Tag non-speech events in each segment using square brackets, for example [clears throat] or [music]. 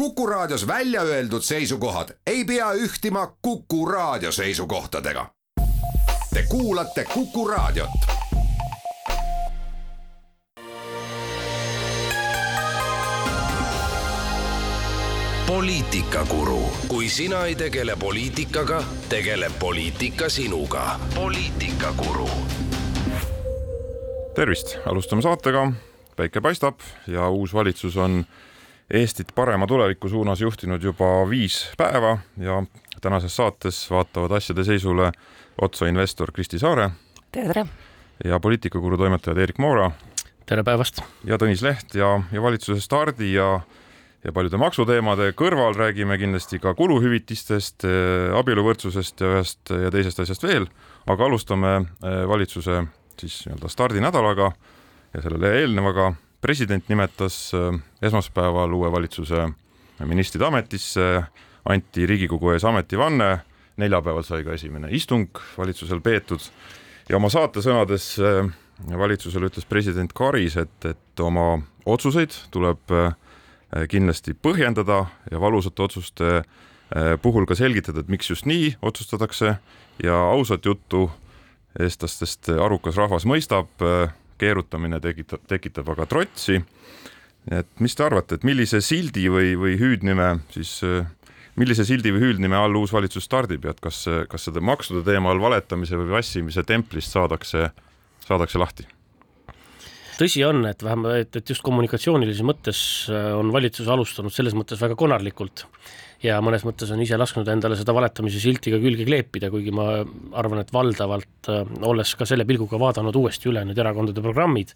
Kuku Raadios välja öeldud seisukohad ei pea ühtima Kuku Raadio seisukohtadega. Te kuulate Kuku Raadiot. poliitikakuru, kui sina ei tegele poliitikaga, tegeleb poliitika sinuga. poliitikakuru. tervist, alustame saatega. päike paistab ja uus valitsus on Eestit parema tuleviku suunas juhtinud juba viis päeva ja tänases saates vaatavad asjade seisule otsa investor Kristi Saare. tere! ja poliitikakuru toimetajad Erik Moora. tere päevast! ja Tõnis Leht ja, ja valitsuse stardi ja ja paljude maksuteemade kõrval räägime kindlasti ka kuluhüvitistest, abieluvõrdsusest ja ühest ja teisest asjast veel, aga alustame eh, valitsuse siis nii-öelda stardinädalaga ja sellele eelnevaga. President nimetas eh, esmaspäeval uue valitsuse ministrid ametisse, anti Riigikogu ees ametivanne, neljapäeval sai ka esimene istung valitsusel peetud. Ja oma saatesõnades eh, valitsusele ütles president Karis, et, et oma otsuseid tuleb äh, Äh, kindlasti põhjendada ja valusate otsuste äh, puhul ka selgitada, et miks just nii otsustatakse. Ja ausat juttu eestlastest arukas rahvas mõistab, äh, keerutamine tekitab, tekitab aga trotsi. et mis te arvate, et millise sildi või, või hüüdnime siis, millise sildi või hüüdnime all uus valitsus stardib ja et kas, kas seda maksude teemal valetamise või vassimise templist saadakse, saadakse lahti? Tõsi on, et vähemalt, et just kommunikatsioonilises mõttes äh, on valitsus alustanud selles mõttes väga konarlikult. Ja mõnes mõttes on ise lasknud endale seda valetamise silti ka külge kleepida, kuigi ma arvan, et valdavalt, äh, olles ka selle pilguga vaadanud uuesti üle need erakondade programmid,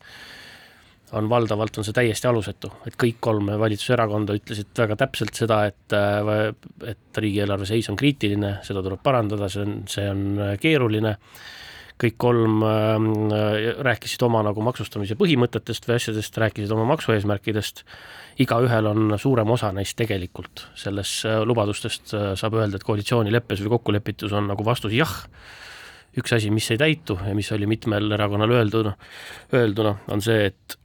on valdavalt, on see täiesti alusetu, et kõik kolm valitsuserakonda ütlesid väga täpselt seda, et, äh, et riigieelarve seis on kriitiline, seda tuleb parandada, see on, see on keeruline kõik kolm äh, rääkisid oma nagu maksustamise põhimõtetest või asjadest, rääkisid oma maksueesmärkidest, igaühel on suurem osa neist tegelikult, selles äh, lubadustest äh, saab öelda, et koalitsioonileppes või kokkulepitus on nagu vastus jah, üks asi, mis ei täitu ja mis oli mitmel erakonnal öelduna, öelduna, on see, et,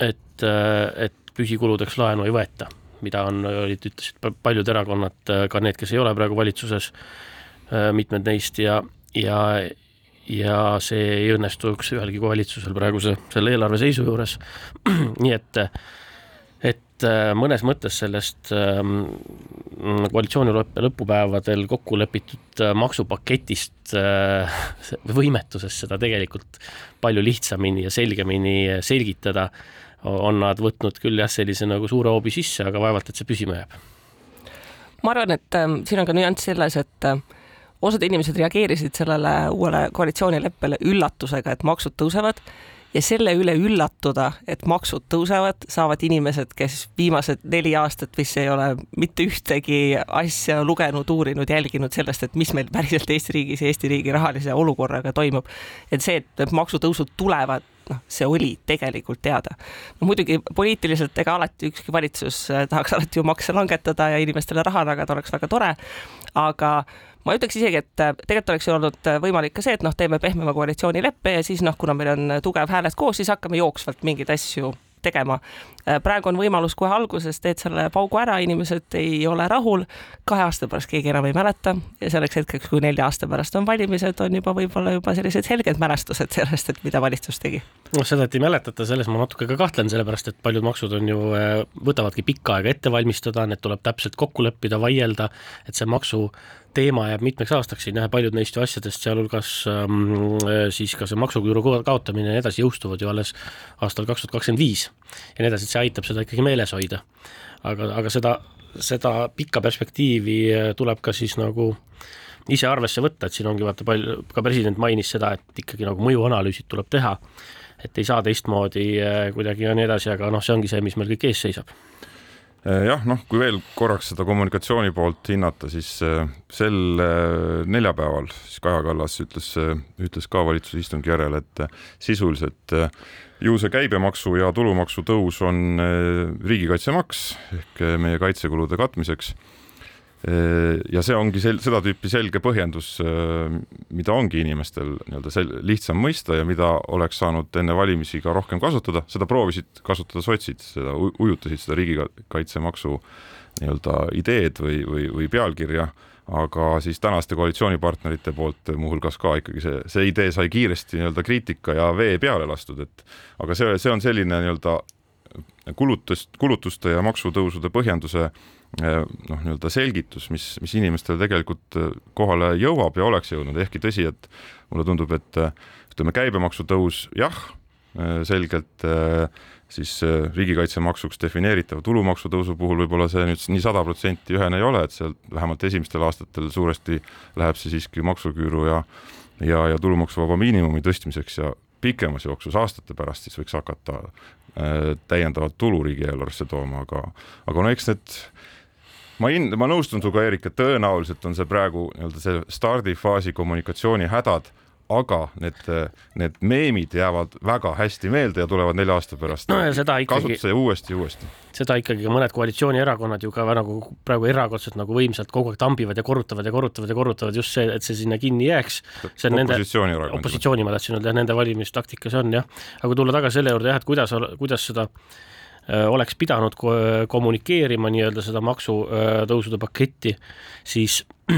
et, et püsikuludeks laenu ei võeta, mida on, olid, ütlesid paljud erakonnad, ka need, kes ei ole praegu valitsuses, mitmed neist ja, ja ja see ei õnnestuks ühelgi valitsusel praeguse selle eelarve seisu juures. [clears throat] nii et, et äh, mõnes mõttes sellest ähm, koalitsioonileppe lõpupäevadel kokku lepitud äh, maksupaketist äh, [laughs] võimetusest seda tegelikult palju lihtsamini ja selgemini selgitada, on nad võtnud küll jah, sellise nagu suure hoobi sisse, aga vaevalt, et see püsima jääb. ma arvan, et äh, siin on ka nüanss selles, et äh, osad inimesed reageerisid sellele uuele koalitsioonileppele üllatusega, et maksud tõusevad ja selle üle üllatuda, et maksud tõusevad, saavad inimesed, kes viimased neli aastat vist ei ole mitte ühtegi asja lugenud, uurinud, jälginud sellest, et mis meil päriselt Eesti riigis ja Eesti riigi rahalise olukorraga toimub. et see, et maksutõusud tulevad, noh, see oli tegelikult teada. no muidugi poliitiliselt ega alati ükski valitsus tahaks alati ju makse langetada ja inimestele raha tagada oleks väga tore, aga ma ütleks isegi, et äh, tegelikult oleks ju olnud äh, võimalik ka see, et noh, teeme pehmema koalitsioonileppe ja siis noh, kuna meil on tugev hääled koos, siis hakkame jooksvalt mingeid asju tegema. Äh, praegu on võimalus kohe alguses teed selle paugu ära, inimesed ei ole rahul, kahe aasta pärast keegi enam ei mäleta ja selleks hetkeks, kui nelja aasta pärast on valimised, on juba võib-olla juba sellised helged mälestused sellest, et mida valitsus tegi. noh, seda, et ei mäletata, selles ma natuke ka kahtlen, sellepärast et paljud maksud on ju, äh, võtavadki pikka aega ette valmistada, need tuleb täpselt kokku leppida, vaielda, et see maksu teema jääb mitmeks aastaks siin jah, paljud neist ju asjadest, sealhulgas ähm, siis ka see maksuküüru kaotamine ja nii edasi jõustuvad ju alles aastal kaks tuhat kakskümmend viis ja nii edasi, et see aitab seda ikkagi meeles hoida. aga, aga seda, seda pikka perspektiivi äh, tuleb ka siis nagu ise arvesse võtta, et siin ongi vaata palju, ka president mainis seda, et ikkagi nagu mõjuanalüüsid tuleb teha, et ei saa teistmoodi äh, kuidagi ja nii edasi, aga noh, see ongi see, mis meil kõik ees seisab Äh, jah, noh, kui veel korraks seda kommunikatsiooni poolt hinnata, siis äh, sel äh, neljapäeval siis Kaja Kallas ütles, ütles ka valitsuse istungi järel, et sisuliselt ju see käibemaksu ja tulumaksu tõus on riigikaitsemaks ehk meie kaitsekulude katmiseks ja see ongi sel-, seda tüüpi selge põhjendus, äh, mida ongi inimestel nii-öelda sel-, lihtsam mõista ja mida oleks saanud enne valimisi ka rohkem kasutada, seda proovisid kasutada sotsid, seda ujutasid seda riigikaitsemaksu nii-öelda ideed või, või, või pealkirja aga siis tänaste koalitsioonipartnerite poolt muuhulgas ka ikkagi see, see idee sai kiiresti nii-öelda kriitika ja vee peale lastud, et aga see, see on selline nii-öelda kulutust, kulutuste ja maksutõusude põhjenduse eh, noh, nii-öelda selgitus, mis, mis inimestele tegelikult kohale jõuab ja oleks jõudnud, ehkki tõsi, et mulle tundub, et ütleme, käibemaksu tõus jah, selgelt siis riigikaitsemaksuks defineeritava tulumaksu tõusu puhul võib-olla see nüüd nii sada protsenti ühene ei ole, et seal vähemalt esimestel aastatel suuresti läheb see siiski maksuküüru ja ja, ja tulumaksuvaba miinimumi tõstmiseks ja pikemas jooksus aastate pärast siis võiks hakata äh, täiendavat tulu riigieelarvesse tooma, aga, aga no eks need ma hin-, ma nõustun sinuga, Eerik, et tõenäoliselt on see praegu nii-öelda see stardifaasi kommunikatsiooni hädad aga need, need meemid jäävad väga hästi meelde ja tulevad nelja aasta pärast no ja seda ikkagi, kasutusse uuesti ja uuesti. seda ikkagi ka mõned koalitsioonierakonnad ju ka nagu praegu erakordselt nagu võimsalt kogu aeg tambivad ja korrutavad ja korrutavad ja korrutavad just see, et see sinna kinni jääks. see on nende, opositsiooni ma tahtsin öelda, nende valimistaktika see on jah, aga kui tulla tagasi selle juurde jah, et kuidas, kuidas seda äh, oleks pidanud kommunikeerima nii-öelda seda maksutõusude paketti, siis [clears throat]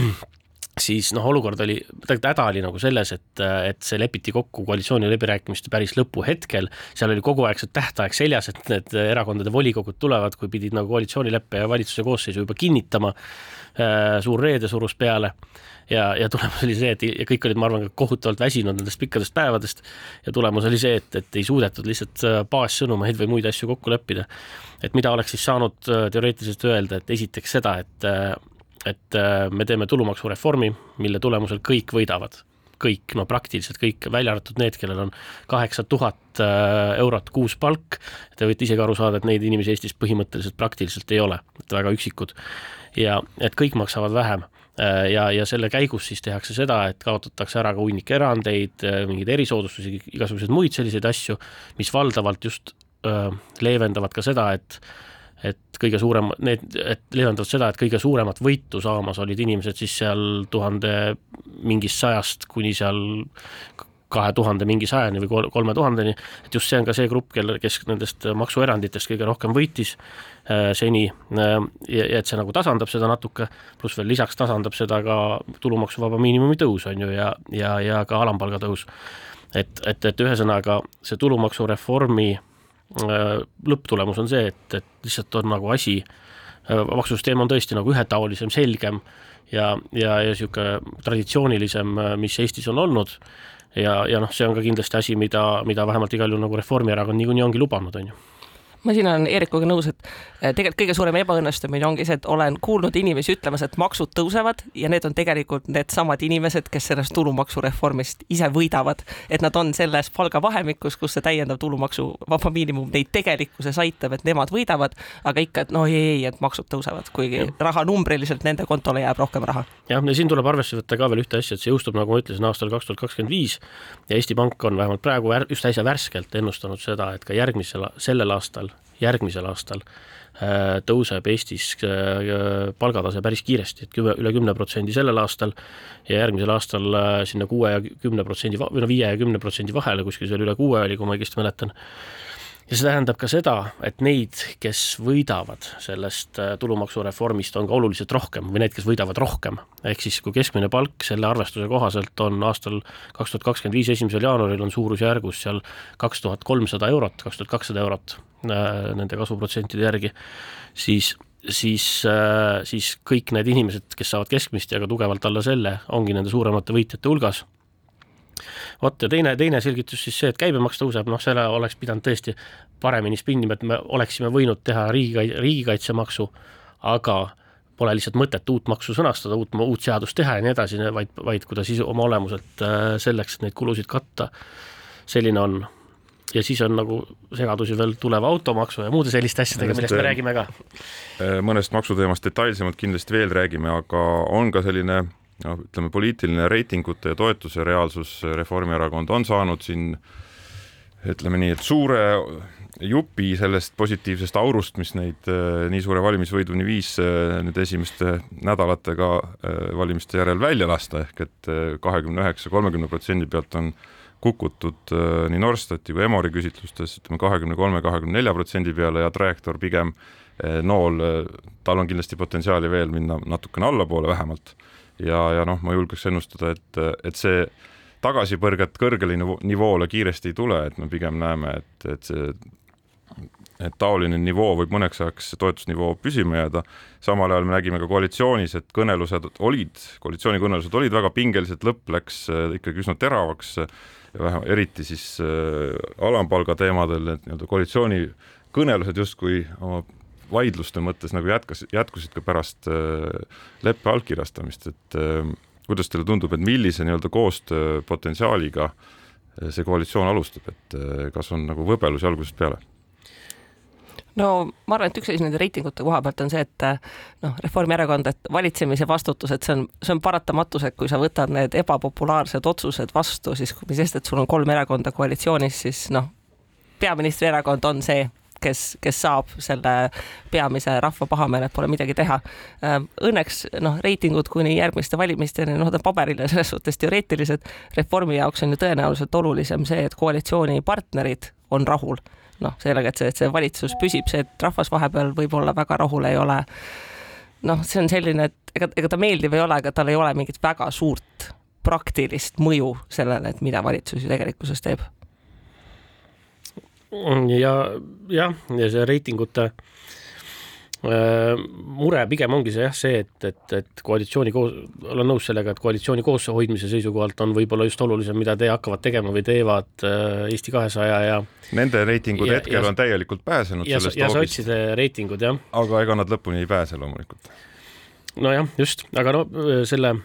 siis noh, olukord oli, tegelikult häda oli nagu selles, et, et see lepiti kokku koalitsiooniläbirääkimiste päris lõpuhetkel, seal oli kogu aeg see tähtaeg seljas, et need erakondade volikogud tulevad, kui pidid nagu koalitsioonileppe ja valitsuse koosseisu juba kinnitama, äh, suur reede surus peale ja, ja tulemus oli see, et ja kõik olid, ma arvan, kohutavalt väsinud nendest pikkadest päevadest ja tulemus oli see, et, et ei suudetud lihtsalt äh, baassõnumeid või muid asju kokku leppida. et mida oleks siis saanud äh, teoreetiliselt öelda, et esiteks seda, et et äh, me teeme tulumaksureformi, mille tulemusel kõik võidavad kõik, no praktiliselt kõik, välja arvatud need, kellel on kaheksa tuhat äh, eurot kuus palk. Te võite isegi aru saada, et neid inimesi Eestis põhimõtteliselt praktiliselt ei ole, et väga üksikud. ja et kõik maksavad vähem äh, ja, ja selle käigus siis tehakse seda, et kaotatakse ära ka hunnik erandeid, mingeid erisoodustusi, igasuguseid muid selliseid asju, mis valdavalt just öö, leevendavad ka seda, et et kõige suurem, need, et leevendavad seda, et kõige suuremat võitu saamas olid inimesed siis seal tuhande mingist sajast kuni seal kahe tuhande mingi sajani või kolme tuhandeni, et just see on ka see grupp, kelle, kes nendest maksueranditest kõige rohkem võitis äh, seni äh, ja et see nagu tasandab seda natuke, pluss veel lisaks tasandab seda ka tulumaksuvaba miinimumi tõus, on ju, ja, ja, ja ka alampalga tõus. et, et, et ühesõnaga see tulumaksureformi Äh, lõpptulemus on see, et, et lihtsalt on nagu asi, äh, maksusüsteem on tõesti nagu ühetaolisem, selgem ja, ja, ja niisugune traditsioonilisem, äh, mis Eestis on olnud. Ja, ja noh, see on ka kindlasti asi, mida, mida vähemalt igal juhul nagu Reformierakond niikuinii ongi lubanud, on ju ma siin olen Eerikuga nõus, et tegelikult kõige suurem ebaõnnestumine ongi see, et olen kuulnud inimesi ütlemas, et maksud tõusevad ja need on tegelikult needsamad inimesed, kes sellest tulumaksureformist ise võidavad, et nad on selles palgavahemikus, kus see täiendav tulumaksuvaba miinimum neid tegelikkuses aitab, et nemad võidavad, aga ikka, et no ei, ei, et maksud tõusevad, kuigi raha numbriliselt nende kontole jääb rohkem raha. jah, ja siin tuleb arvesse võtta ka veel ühte asja, et see jõustub, nagu ma ütlesin, aastal kaks tuhat kakskümmend viis ja Eesti Pank on vähemalt praegu just äsja värskelt ennustanud seda, et ka järgmisel, sellel aastal järgmisel aastal äh, tõuseb Eestis äh, palgatase päris kiiresti, et kümme, üle kümne protsendi sellel aastal ja järgmisel aastal äh, sinna kuue ja kümne protsendi või no viie ja kümne protsendi vahele, kuskil seal üle kuue oli, kui ma õigesti mäletan ja see tähendab ka seda, et neid, kes võidavad sellest äh, tulumaksureformist, on ka oluliselt rohkem või need, kes võidavad rohkem. ehk siis, kui keskmine palk selle arvestuse kohaselt on aastal kaks tuhat kakskümmend viis esimesel jaanuaril on suurusjärgus seal kaks tuhat kolmsada eurot, kaks tuhat kakssada eurot äh, nende kasvuprotsentide järgi, siis siis, äh, siis kõik need inimesed, kes saavad keskmist ja ka tugevalt alla selle, ongi nende suuremate võitjate hulgas vot ja teine, teine selgitus siis see, et käibemaks tõuseb, noh, selle oleks pidanud tõesti paremini spinnima, et me oleksime võinud teha riigikaitse, riigikaitsemaksu, aga pole lihtsalt mõtet uut maksu sõnastada, uut, uut seadust teha ja nii edasi, vaid, vaid kuidas ise oma olemuselt äh, selleks, et neid kulusid katta, selline on. Ja siis on nagu segadusi veel tuleva automaksu ja muude selliste asjadega, millest me räägime ka. Äh, mõnest maksuteemast detailsemalt kindlasti veel räägime, aga on ka selline noh, ütleme poliitiline reitingute ja toetuse reaalsus, Reformierakond on saanud siin ütleme nii, et suure jupi sellest positiivsest aurust, mis neid äh, nii suure valimisvõiduni viis äh, nüüd esimeste nädalatega äh, valimiste järel välja lasta, ehk et kahekümne üheksa, kolmekümne protsendi pealt on kukutud nii Norstati kui Emori küsitlustes ütleme kahekümne kolme, kahekümne nelja protsendi peale ja trajektoor pigem nool, tal on kindlasti potentsiaali veel minna natukene allapoole vähemalt. Ja, ja noh, ma julgeks ennustada, et, et see tagasipõrget kõrgele nivoole kiiresti ei tule, et me pigem näeme, et, et see et taoline nivoo võib mõneks ajaks toetusnivoo püsima jääda. samal ajal me nägime ka koalitsioonis, et kõnelused olid, koalitsioonikõnelused olid väga pingelised, lõpp läks äh, ikkagi üsna teravaks vähe, eriti siis äh, alampalga teemadel, et nii-öelda koalitsiooni kõnelused justkui oma vaidluste mõttes nagu jätkas, jätkusid ka pärast äh, leppe allkirjastamist, et äh, kuidas teile tundub, et millise nii-öelda koostööpotentsiaaliga äh, see koalitsioon alustab, et kas on nagu võbelusi algusest peale? no ma arvan, et üks asi nende reitingute koha pealt on see, et noh, Reformierakond, et valitsemise vastutus, et see on, see on paratamatus, et kui sa võtad need ebapopulaarsed otsused vastu, siis mis sest, et sul on kolm erakonda koalitsioonis, siis noh, peaministri erakond on see, kes, kes saab selle peamise rahva pahameele, et pole midagi teha. Õnneks noh, reitingud kuni järgmiste valimisteni, noh, ta paberile selles suhtes teoreetilised, Reformi jaoks on ju tõenäoliselt olulisem see, et koalitsioonipartnerid on rahul noh, sellega, et see, et see valitsus püsib, see, et rahvas vahepeal võib-olla väga rahul ei ole. noh, see on selline, et ega, ega ta meeldiv ei ole, aga tal ei ole mingit väga suurt praktilist mõju sellele, et mida valitsus ju tegelikkuses teeb. Ja jah, ja see reitingute äh, Äh, mure pigem ongi see jah, see, et, et, et koalitsiooni koos, olen nõus sellega, et koalitsiooni koosseisu hoidmise seisukohalt on võib-olla just olulisem, mida te hakkavad tegema või teevad äh, Eesti kahesaja ja Nende reitingud ja, hetkel ja, on täielikult pääsenud ja, sellest ja sotside reitingud, jah. aga ega nad lõpuni ei pääse loomulikult. nojah, just, aga no selle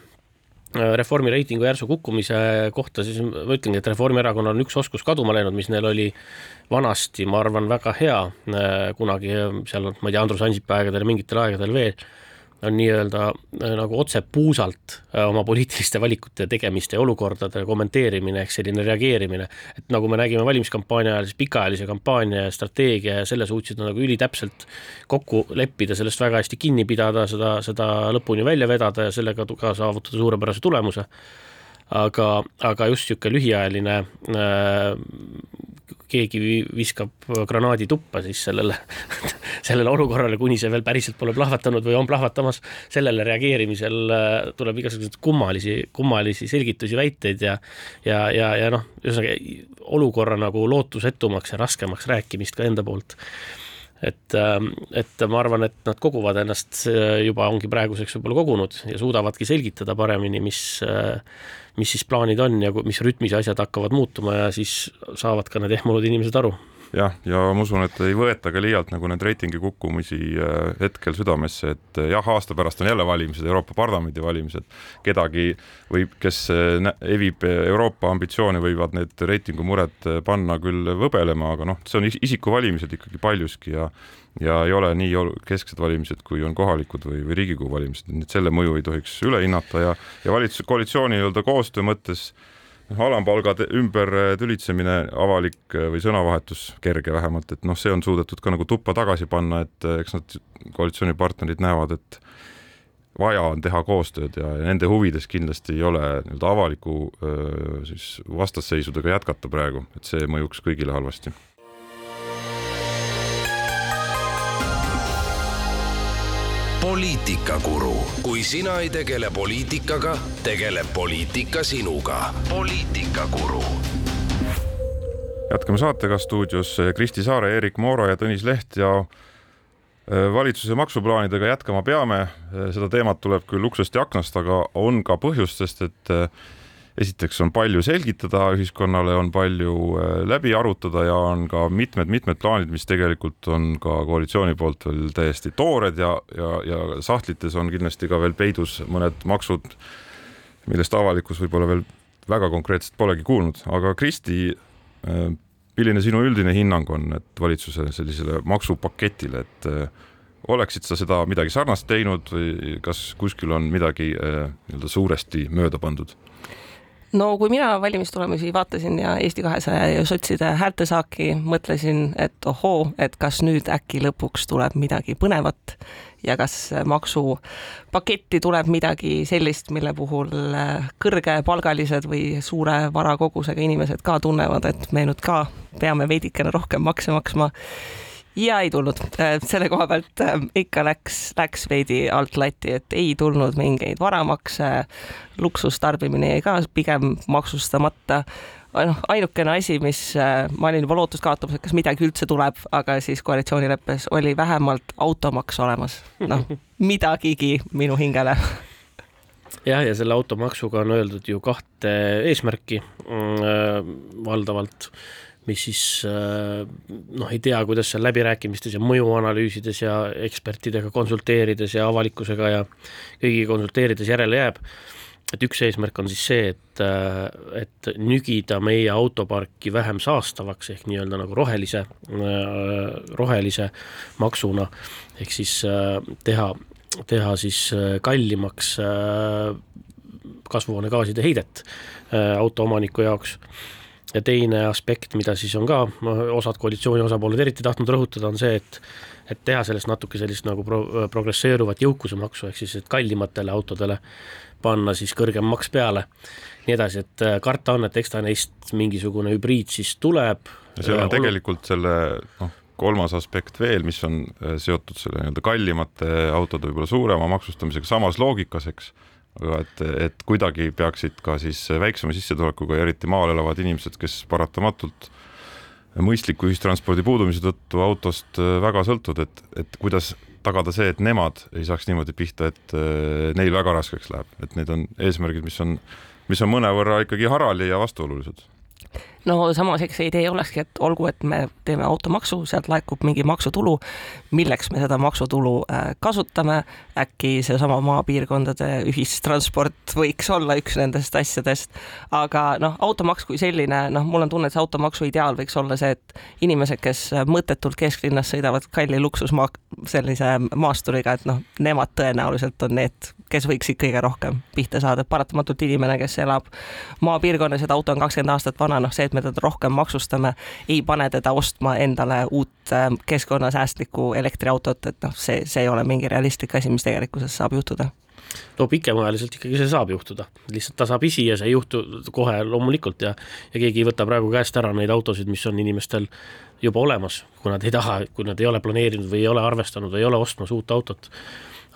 Reformi reitingu järsu kukkumise kohta, siis ma ütlengi, et Reformierakonnal on üks oskus kaduma läinud, mis neil oli vanasti, ma arvan, väga hea kunagi seal, ma ei tea, Andrus Ansipi aegadel ja mingitel aegadel veel on nii-öelda äh, nagu otse puusalt äh, oma poliitiliste valikute tegemiste ja olukordade kommenteerimine ehk selline reageerimine. et nagu me nägime valimiskampaania ajal, siis pikaajalise kampaania ja strateegia ja selle suutsid nad nagu ülitäpselt kokku leppida, sellest väga hästi kinni pidada, seda, seda lõpuni välja vedada ja sellega ka saavutada suurepärase tulemuse aga, aga just niisugune lühiajaline äh, keegi viskab granaadi tuppa siis sellele [laughs] sellele olukorrale, kuni see veel päriselt pole plahvatanud või on plahvatamas, sellele reageerimisel äh, tuleb igasuguseid kummalisi, kummalisi selgitusi, väiteid ja ja, ja, ja noh, ühesõnaga olukorra nagu lootusetumaks ja raskemaks rääkimist ka enda poolt et, ähm, et ma arvan, et nad koguvad ennast juba, ongi praeguseks võib-olla kogunud ja suudavadki selgitada paremini, mis äh, mis siis plaanid on ja mis rütmis asjad hakkavad muutuma ja siis saavad ka need ehmunud inimesed aru jah, ja ma usun, et ei võeta ka liialt nagu neid reitingi kukkumisi äh, hetkel südamesse, et äh, jah, aasta pärast on jälle valimised, Euroopa Parlamendi valimised, kedagi või kes äh, evib Euroopa ambitsioone, võivad need reitingumured panna küll võbelema, aga noh, see on isikuvalimised ikkagi paljuski ja ja ei ole nii kesksed valimised, kui on kohalikud või, või Riigikogu valimised, nii et selle mõju ei tohiks üle hinnata ja, ja valitsus, koalitsiooni nii-öelda koostöö mõttes äh, noh, alampalga ümber äh, tülitsemine, avalik äh, või sõnavahetus, kerge vähemalt, et noh, see on suudetud ka nagu tuppa tagasi panna, et äh, eks nad, koalitsioonipartnerid näevad, et vaja on teha koostööd ja nende huvides kindlasti ei ole nii-öelda avaliku siis vastasseisudega jätkata praegu, et see mõjuks kõigile halvasti poliitikakuru, kui sina ei tegele poliitikaga, tegeleb poliitika sinuga. poliitikakuru. jätkame saatega stuudios Kristi Saare, Erik Moora ja Tõnis Leht ja äh, valitsuse maksuplaanidega jätkama peame. Äh, seda teemat tuleb küll uksest ja aknast, aga on ka põhjust, sest et esiteks on palju selgitada ühiskonnale, on palju äh, läbi arutada ja on ka mitmed-mitmed plaanid, mis tegelikult on ka koalitsiooni poolt veel täiesti toored ja, ja, ja sahtlites on kindlasti ka veel peidus mõned maksud, millest avalikkus võib-olla veel väga konkreetselt polegi kuulnud, aga Kristi, äh, milline sinu üldine hinnang on, et valitsuse sellisele maksupaketile, et äh, oleksid sa seda midagi sarnast teinud või kas kuskil on midagi nii-öelda suuresti mööda pandud? No kui mina valimistulemusi vaatasin ja Eesti kahesaja ja sotside häältesaaki, mõtlesin, et ohoo, et kas nüüd äkki lõpuks tuleb midagi põnevat ja kas maksupaketti tuleb midagi sellist, mille puhul äh, kõrgepalgalised või suure varakogusega inimesed ka tunnevad, et me nüüd ka peame veidikene rohkem makse maksma ja ei tulnud, äh, selle koha pealt äh, ikka läks, läks veidi alt lati, et ei tulnud mingeid varamakse, luksustarbimine jäi ka pigem maksustamata. noh, ainukene asi, mis äh, ma olin juba lootust kaotamas, et kas midagi üldse tuleb, aga siis koalitsioonileppes oli vähemalt automaks olemas, noh [laughs] midagigi minu hingele. Jah, ja selle automaksuga on öeldud ju kahte eesmärki mm, valdavalt mis siis äh, noh, ei tea, kuidas seal läbirääkimistes ja mõjuanalüüsides ja ekspertidega konsulteerides ja avalikkusega ja kõigiga konsulteerides järele jääb. et üks eesmärk on siis see, et, äh, et nügida meie autoparki vähem saastavaks ehk nii-öelda nagu rohelise, äh, rohelise maksuna, ehk siis teha, teha siis kallimaks kasvuhoonegaaside heidet autoomaniku jaoks ja teine aspekt, mida siis on ka osad koalitsiooni osapooled eriti tahtnud rõhutada, on see, et et teha sellest natuke sellist nagu pro-, progresseeruvat jõukusemaksu, ehk siis et kallimatele autodele panna siis kõrgem maks peale, nii edasi, et äh, karta on, et eks ta neist mingisugune hübriid siis tuleb. ja seal on äh, tegelikult selle noh, kolmas aspekt veel, mis on äh, seotud selle nii-öelda kallimate autode võib-olla suurema maksustamisega samas loogikas, eks aga et, et kuidagi peaksid ka siis väiksema sissetulekuga ja eriti maal elavad inimesed, kes paratamatult mõistliku ühistranspordi puudumise tõttu autost äh, väga sõltuvad, et, et kuidas tagada see, et nemad ei saaks niimoodi pihta, et äh, neil väga raskeks läheb, et need on eesmärgid, mis on, mis on mõnevõrra ikkagi harali ja vastuolulised no samas, eks see idee olekski, et olgu, et me teeme automaksu, sealt laekub mingi maksutulu, milleks me seda maksutulu äh, kasutame, äkki seesama maapiirkondade ühistransport võiks olla üks nendest asjadest, aga noh, automaks kui selline, noh, mul on tunne, et see automaksu ideaal võiks olla see, et inimesed, kes mõttetult kesklinnas sõidavad kalli luksusmaa, sellise maasturiga, et noh, nemad tõenäoliselt on need, kes võiksid kõige rohkem pihta saada, paratamatult inimene, kes elab maapiirkonnas ja ta auto on kakskümmend aastat vana, noh see, et me teda rohkem maksustame, ei pane teda ostma endale uut äh, keskkonnasäästlikku elektriautot, et noh, see, see ei ole mingi realistlik asi, mis tegelikkuses saab juhtuda no pikemaajaliselt ikkagi see saab juhtuda, lihtsalt tasapisi ja see ei juhtu kohe loomulikult ja ja keegi ei võta praegu käest ära neid autosid, mis on inimestel juba olemas, kui nad ei taha, kui nad ei ole planeerinud või ei ole arvestanud või ei ole ostmas uut autot.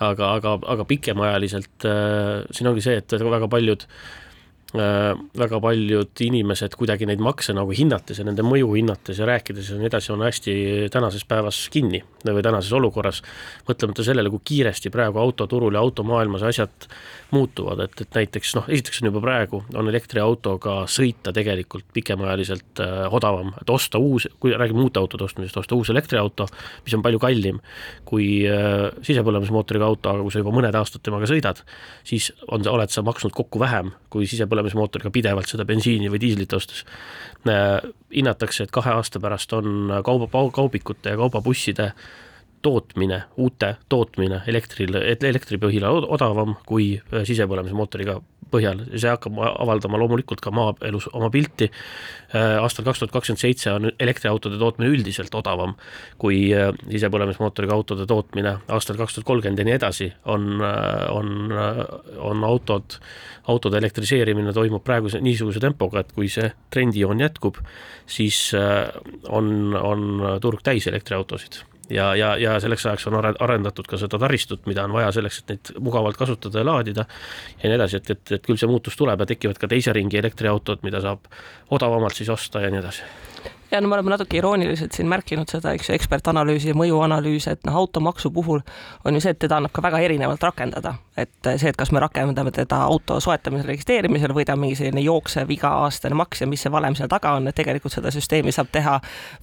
aga, aga, aga pikemaajaliselt äh, siin ongi see, et väga paljud äh, väga paljud inimesed kuidagi neid makse nagu hinnates ja nende mõju hinnates ja rääkides ja nii edasi, on hästi tänases päevas kinni või tänases olukorras, mõtlemata sellele, kui kiiresti praegu autoturul ja automaailmas asjad muutuvad, et, et näiteks noh, esiteks on juba praegu, on elektriautoga sõita tegelikult pikemaajaliselt äh, odavam, et osta uus, kui räägime uute autode ostmisest, osta uus elektriauto, mis on palju kallim kui äh, sisepõlemismootoriga auto, aga kui sa juba mõned aastad temaga sõidad, siis on, oled sa maksnud kokku vähem kui sisepõlemismootoriga põlemismootoriga pidevalt seda bensiini või diislit ostes. Äh, hinnatakse, et kahe aasta pärast on kauba, kaubikute ja kaubabusside tootmine, uute tootmine elektril, elektripõhine odavam kui äh, sisepõlemismootoriga põhjal, see hakkab avaldama loomulikult ka maaelus oma pilti. Äh, aastal kaks tuhat kakskümmend seitse on elektriautode tootmine üldiselt odavam kui sisepõlemismootoriga autode tootmine, aastal kaks tuhat kolmkümmend ja nii edasi on, on, on autod autode elektriseerimine toimub praeguse niisuguse tempoga, et kui see trendijoon jätkub, siis äh, on, on turg täis elektriautosid ja, ja, ja selleks ajaks on arendatud ka seda taristut, mida on vaja selleks, et neid mugavalt kasutada ja laadida ja nii edasi, et, et, et küll see muutus tuleb ja tekivad ka teise ringi elektriautod, mida saab odavamalt siis osta ja nii edasi ja no me oleme natuke irooniliselt siin märkinud seda, eks ju, ekspertanalüüsi ja mõjuanalüüsi, et noh, automaksu puhul on ju see, et teda annab ka väga erinevalt rakendada. et see, et kas me rakendame teda auto soetamisel, registreerimisel või ta on mingi selline jooksev iga-aastane maks ja mis see valem seal taga on, et tegelikult seda süsteemi saab teha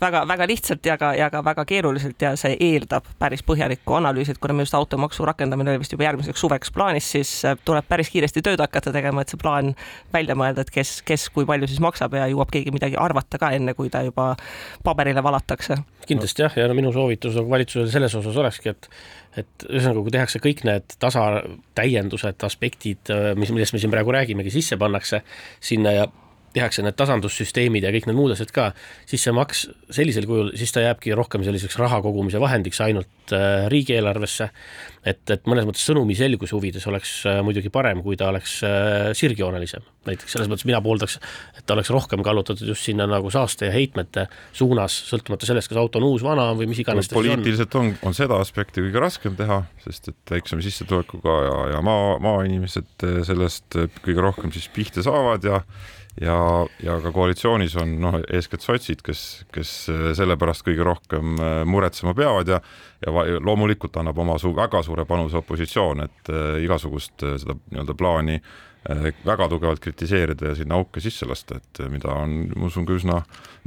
väga-väga lihtsalt ja ka, ja ka väga keeruliselt ja see eeldab päris põhjalikku analüüsi, et kuna minu arust automaksu rakendamine oli vist juba järgmiseks suveks plaanis, siis tuleb päris kiiresti tööd hakata tegema, et see plaan välja mõelda, et kes, kes kui palju siis maksab ja jõuab keegi midagi arvata ka enne, kui ta juba paberile valatakse. kindlasti jah, ja no minu soovitus nagu valitsusele selles osas olekski, et et ühesõnaga, kui tehakse kõik need tasa, täiendused, aspektid, mis, millest me siin praegu räägimegi, sisse pannakse sinna ja tehakse need tasandussüsteemid ja kõik need muud asjad ka, siis see maks sellisel kujul, siis ta jääbki rohkem selliseks raha kogumise vahendiks ainult äh, riigieelarvesse. et, et mõnes mõttes sõnumi selguse huvides oleks äh, muidugi parem, kui ta oleks äh, sirgjoonelisem. näiteks selles mõttes mina pooldaks, et ta oleks rohkem kallutatud just sinna nagu saaste ja heitmete suunas, sõltumata sellest, kas auto on uus, vana või mis iganes ta poliitiliselt on, on seda aspekti kõige raskem teha, sest et väiksema sissetulekuga ja, ja maa, maainimesed sellest kõige rohkem siis pihta saavad ja ja, ja ka koalitsioonis on noh, eeskätt sotsid, kes, kes selle pärast kõige rohkem äh, muretsema peavad ja ja loomulikult annab oma su väga suure panuse opositsioon, et äh, igasugust äh, seda nii-öelda plaani väga tugevalt kritiseerida ja sinna auke sisse lasta, et mida on, ma usun, ka üsna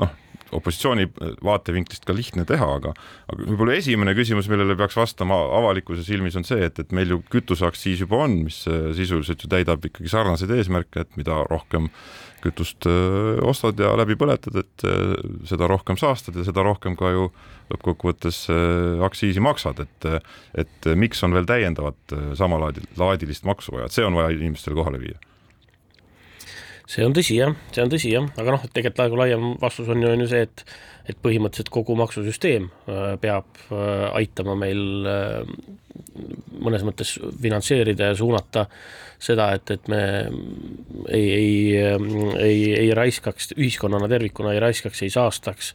noh, opositsiooni vaatevinklist ka lihtne teha, aga aga võib-olla esimene küsimus, millele peaks vastama avalikkuse silmis, on see, et, et meil ju kütuseaktsiis juba on, mis sisuliselt ju täidab ikkagi sarnaseid eesmärke, et mida rohkem kütust ostad ja läbi põletad, et seda rohkem saastad ja seda rohkem ka ju lõppkokkuvõttes aktsiisi maksad, et et miks on veel täiendavat samalaadilist maksu vaja, et see on vaja inimestele kohale viia see on tõsi jah, see on tõsi jah, aga noh, tegelikult nagu laiem vastus on ju, on ju see, et et põhimõtteliselt kogu maksusüsteem peab aitama meil mõnes mõttes finantseerida ja suunata seda, et, et me ei, ei, ei, ei raiskaks, ühiskonnana tervikuna ei raiskaks, ei saastaks,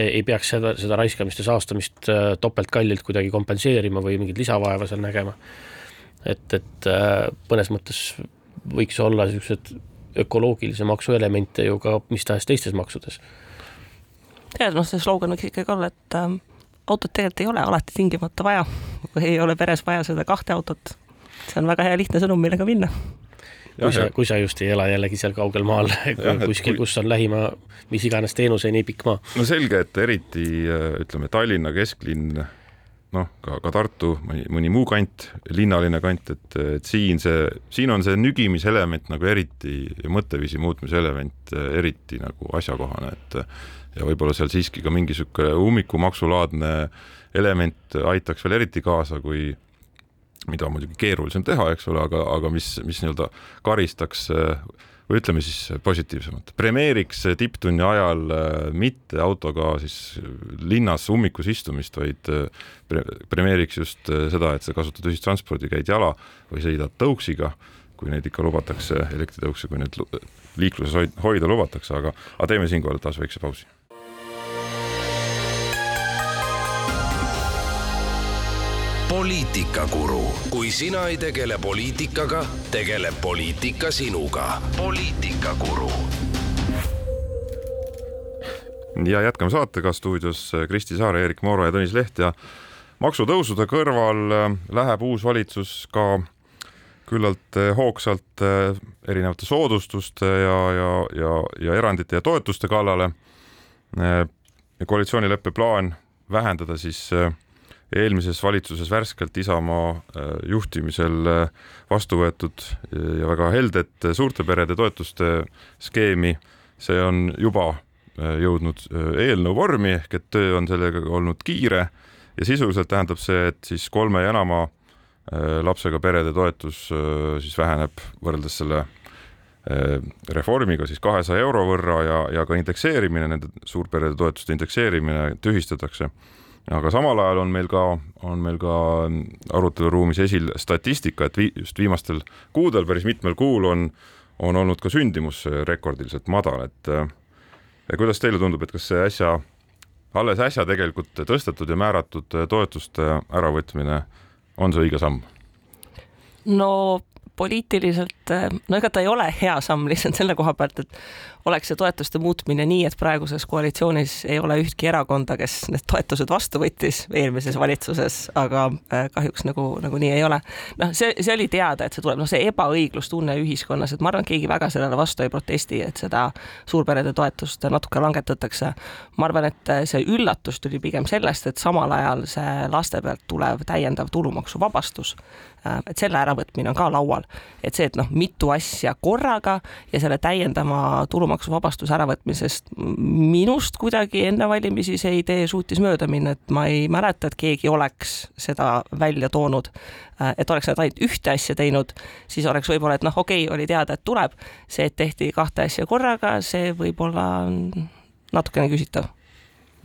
ei peaks seda, seda raiskamist ja saastamist topeltkallilt kuidagi kompenseerima või mingit lisavaeva seal nägema. et, et mõnes mõttes võiks olla niisugused ökoloogilise maksu elemente ju ka mis tahes teistes maksudes. tead, noh, see slogan võiks ikkagi olla, et ähm, autot tegelikult ei ole alati tingimata vaja või ei ole peres vaja seda kahte autot. see on väga hea lihtne sõnum, millega minna kui sa, kui sa just ei ela jällegi seal kaugel maal kuskil, kus on lähima mis iganes teenuseni pikk maa. no selge, et eriti ütleme, Tallinna kesklinn noh, ka, ka Tartu, mõni, mõni muu kant, linnaline kant, et, et siin see, siin on see nügimiselement nagu eriti mõtteviisi muutmise element eriti nagu asjakohane, et ja võib-olla seal siiski ka mingi niisugune ummikumaksulaadne element aitaks veel eriti kaasa, kui mida on muidugi keerulisem teha, eks ole, aga, aga mis, mis nii-öelda karistaks äh, või ütleme siis positiivsemalt, premeeriks tipptunni ajal äh, mitte autoga siis linnas ummikus istumist, vaid äh, pre premeeriks just äh, seda, et sa kasutad ühistranspordi, käid jala või sõidad tõuksiga, kui neid ikka lubatakse, elektritõukse, kui need liikluses hoida lubatakse, aga, aga teeme siinkohal taas väikse pausi poliitikakuru, kui sina ei tegele poliitikaga, tegeleb poliitika sinuga. poliitikakuru. ja jätkame saatega stuudios Kristi Saare, Erik Mooro ja Tõnis Leht ja maksutõusude kõrval äh, läheb uus valitsus ka küllalt äh, hoogsalt erinevate soodustuste ja, ja, ja, ja erandite ja toetuste kallale. koalitsioonileppe plaan vähendada siis äh, eelmises valitsuses värskelt Isamaa äh, juhtimisel äh, vastu võetud äh, ja väga heldet suurte perede toetuste skeemi, see on juba jõudnud eelnõu vormi ehk et töö on sellega olnud kiire. Ja sisuliselt tähendab see, et siis kolme ja enama lapsega perede toetus siis väheneb võrreldes selle reformiga siis kahesaja euro võrra ja, ja ka indekseerimine, nende suurperede toetuste indekseerimine tühistatakse aga samal ajal on meil ka, on meil ka aruteluruumis esil statistika, et vi, just viimastel kuudel, päris mitmel kuul on, on olnud ka sündimus rekordiliselt madal, et ja kuidas teile tundub, et kas see äsja, alles äsja tegelikult tõstetud ja määratud toetuste äravõtmine on see õige samm? no poliitiliselt, no ega ta ei ole hea samm lihtsalt selle koha pealt, et oleks see toetuste muutmine nii, et praeguses koalitsioonis ei ole ühtki erakonda, kes need toetused vastu võttis eelmises valitsuses, aga äh, kahjuks nagu, nagu nii ei ole. noh, see, see oli teada, et see tuleb, noh, see ebaõiglustunne ühiskonnas, et ma arvan, et keegi väga sellele vastu ei protesti, et seda suurperede toetust natuke langetatakse. ma arvan, et see üllatus tuli pigem sellest, et samal ajal see laste pealt tulev täiendav tulumaksuvabastus, äh, et selle äravõtmine on ka laual. et see, et noh, mitu asja korraga ja selle täiendava tulumaksuvabastuse äravõtmisest minust kuidagi enne valimisi see idee suutis mööda minna, et ma ei mäleta, et keegi oleks seda välja toonud. Äh, et oleks nad ainult ühte asja teinud, siis oleks võib-olla, et noh, okei okay,, oli teada, et tuleb, see, et tehti kahte asja korraga, see võib-olla on natukene küsitav.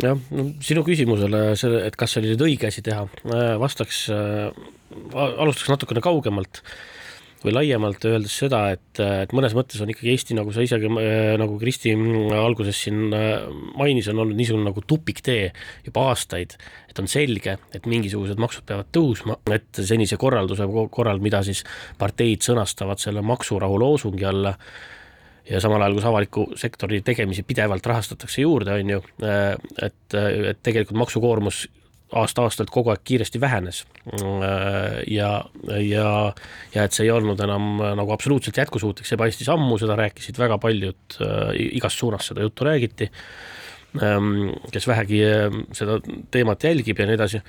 Jah, no sinu küsimusele, see, et kas oli nüüd õige asi teha, äh, vastaks, äh, alustaks natukene kaugemalt või laiemalt öeldes seda, et, et mõnes mõttes on ikkagi Eesti, nagu sa isegi äh, nagu Kristi alguses siin mainis, on olnud niisugune nagu tupiktee juba aastaid, et on selge, et mingisugused maksud peavad tõusma, et senise korralduse korral, mida siis parteid sõnastavad selle maksurahu loosungi alla ja samal ajal, kus avaliku sektori tegemisi pidevalt rahastatakse juurde, on ju, et, et tegelikult maksukoormus aasta-aastalt kogu aeg kiiresti vähenes. ja, ja, ja et see ei olnud enam nagu absoluutselt jätkusuutlik, see paistis ammu, seda rääkisid väga paljud, igast suunast seda juttu räägiti, kes vähegi seda teemat jälgib ja nii edasi.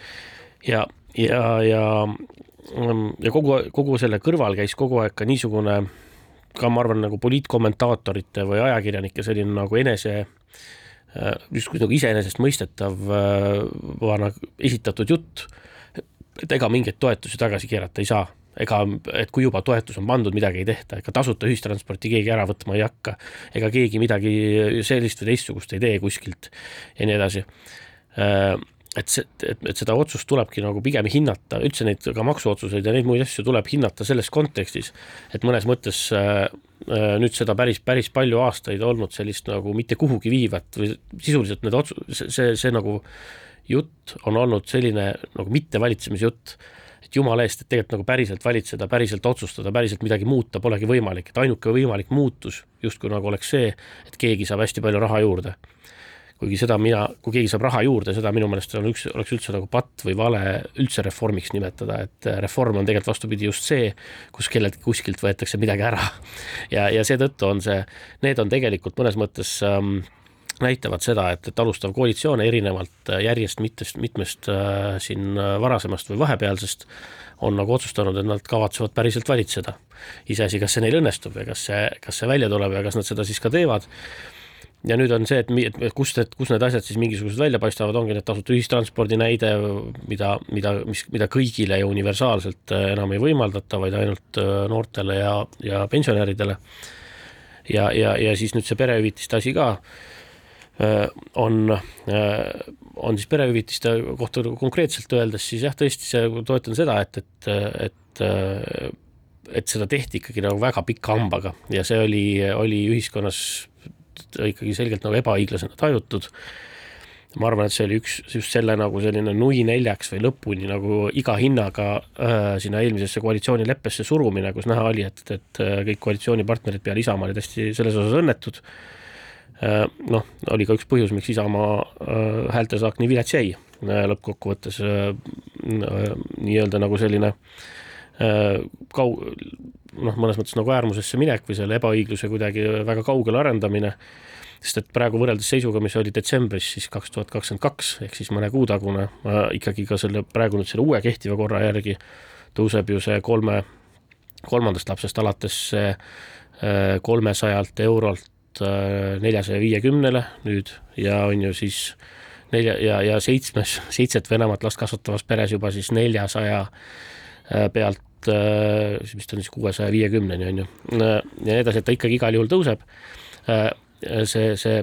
ja, ja, ja, ja kogu, kogu selle kõrval käis kogu aeg ka niisugune ka ma arvan, nagu poliitkommentaatorite või ajakirjanike selline nagu enese äh, justkui nagu iseenesestmõistetav äh, esitatud jutt, et ega mingeid toetusi tagasi keerata ei saa. Ega, et kui juba toetus on pandud, midagi ei tehta, ega tasuta ühistransporti keegi ära võtma ei hakka, ega keegi midagi sellist või teistsugust ei tee kuskilt ja nii edasi. Äh, et see, et, et seda otsust tulebki nagu pigem hinnata, üldse neid ka maksuotsuseid ja neid muid asju tuleb hinnata selles kontekstis, et mõnes mõttes äh, äh, nüüd seda päris, päris palju aastaid olnud sellist nagu mitte kuhugi viivat või sisuliselt need otsu-, see, see, see nagu jutt on olnud selline nagu mittevalitsemise jutt, et jumala eest, et tegelikult nagu päriselt valitseda, päriselt otsustada, päriselt midagi muuta polegi võimalik, et ainuke võimalik muutus justkui nagu oleks see, et keegi saab hästi palju raha juurde kuigi seda mina, kui keegi saab raha juurde, seda minu meelest on üks, oleks üldse nagu patt või vale üldse reformiks nimetada, et äh, reform on tegelikult vastupidi just see, kus kelleltki kuskilt võetakse midagi ära. [laughs] ja, ja seetõttu on see, need on tegelikult mõnes mõttes ähm, näitavad seda, et, et alustav koalitsioon erinevalt äh, järjest mitmest, mitmest äh, siin äh, varasemast või vahepealsest on nagu otsustanud, et nad kavatsevad päriselt valitseda. iseasi, kas see neil õnnestub ja kas see, kas see välja tuleb ja kas nad seda siis ka teevad ja nüüd on see, et, et kust need, kus need asjad siis mingisugused välja paistavad, ongi need tasuta ühistranspordi näide, mida, mida, mis, mida kõigile ja universaalselt äh, enam ei võimaldata, vaid ainult äh, noortele ja, ja pensionäridele. ja, ja, ja siis nüüd see perehüvitiste asi ka äh, on, on siis perehüvitiste kohta konkreetselt öeldes, siis jah, tõesti, see, toetan seda, et, et, et et seda tehti ikkagi nagu väga pika hambaga ja see oli, oli ühiskonnas ikkagi selgelt nagu ebaõiglasena tajutud. ma arvan, et see oli üks just selle nagu selline nui neljaks või lõpuni nagu iga hinnaga äh, sinna eelmisesse koalitsioonileppesse surumine, kus näha oli, et, et äh, kõik koalitsioonipartnerid peale Isamaa olid hästi selles osas õnnetud äh,. noh, oli ka üks põhjus, miks Isamaa äh, häältesaak nii vilets jäi äh, lõppkokkuvõttes äh, nii-öelda nagu selline äh, kau-, noh, mõnes mõttes nagu äärmusesse minek või selle ebaõigluse kuidagi väga kaugele arendamine, sest et praegu võrreldes seisuga, mis oli detsembris siis kaks tuhat kakskümmend kaks, ehk siis mõne kuu tagune, ikkagi ka selle praegu nüüd selle uue kehtiva korra järgi tõuseb ju see kolme, kolmandast lapsest alates see äh, kolmesajalt eurolt äh, neljasaja viiekümnele nüüd ja on ju siis nelja ja, ja seitsmes, seitset või enamat last kasvatavas peres juba siis neljasaja äh, pealt siis vist on siis kuuesaja viiekümneni on ju, ja nii edasi, et ta ikkagi igal juhul tõuseb, see, see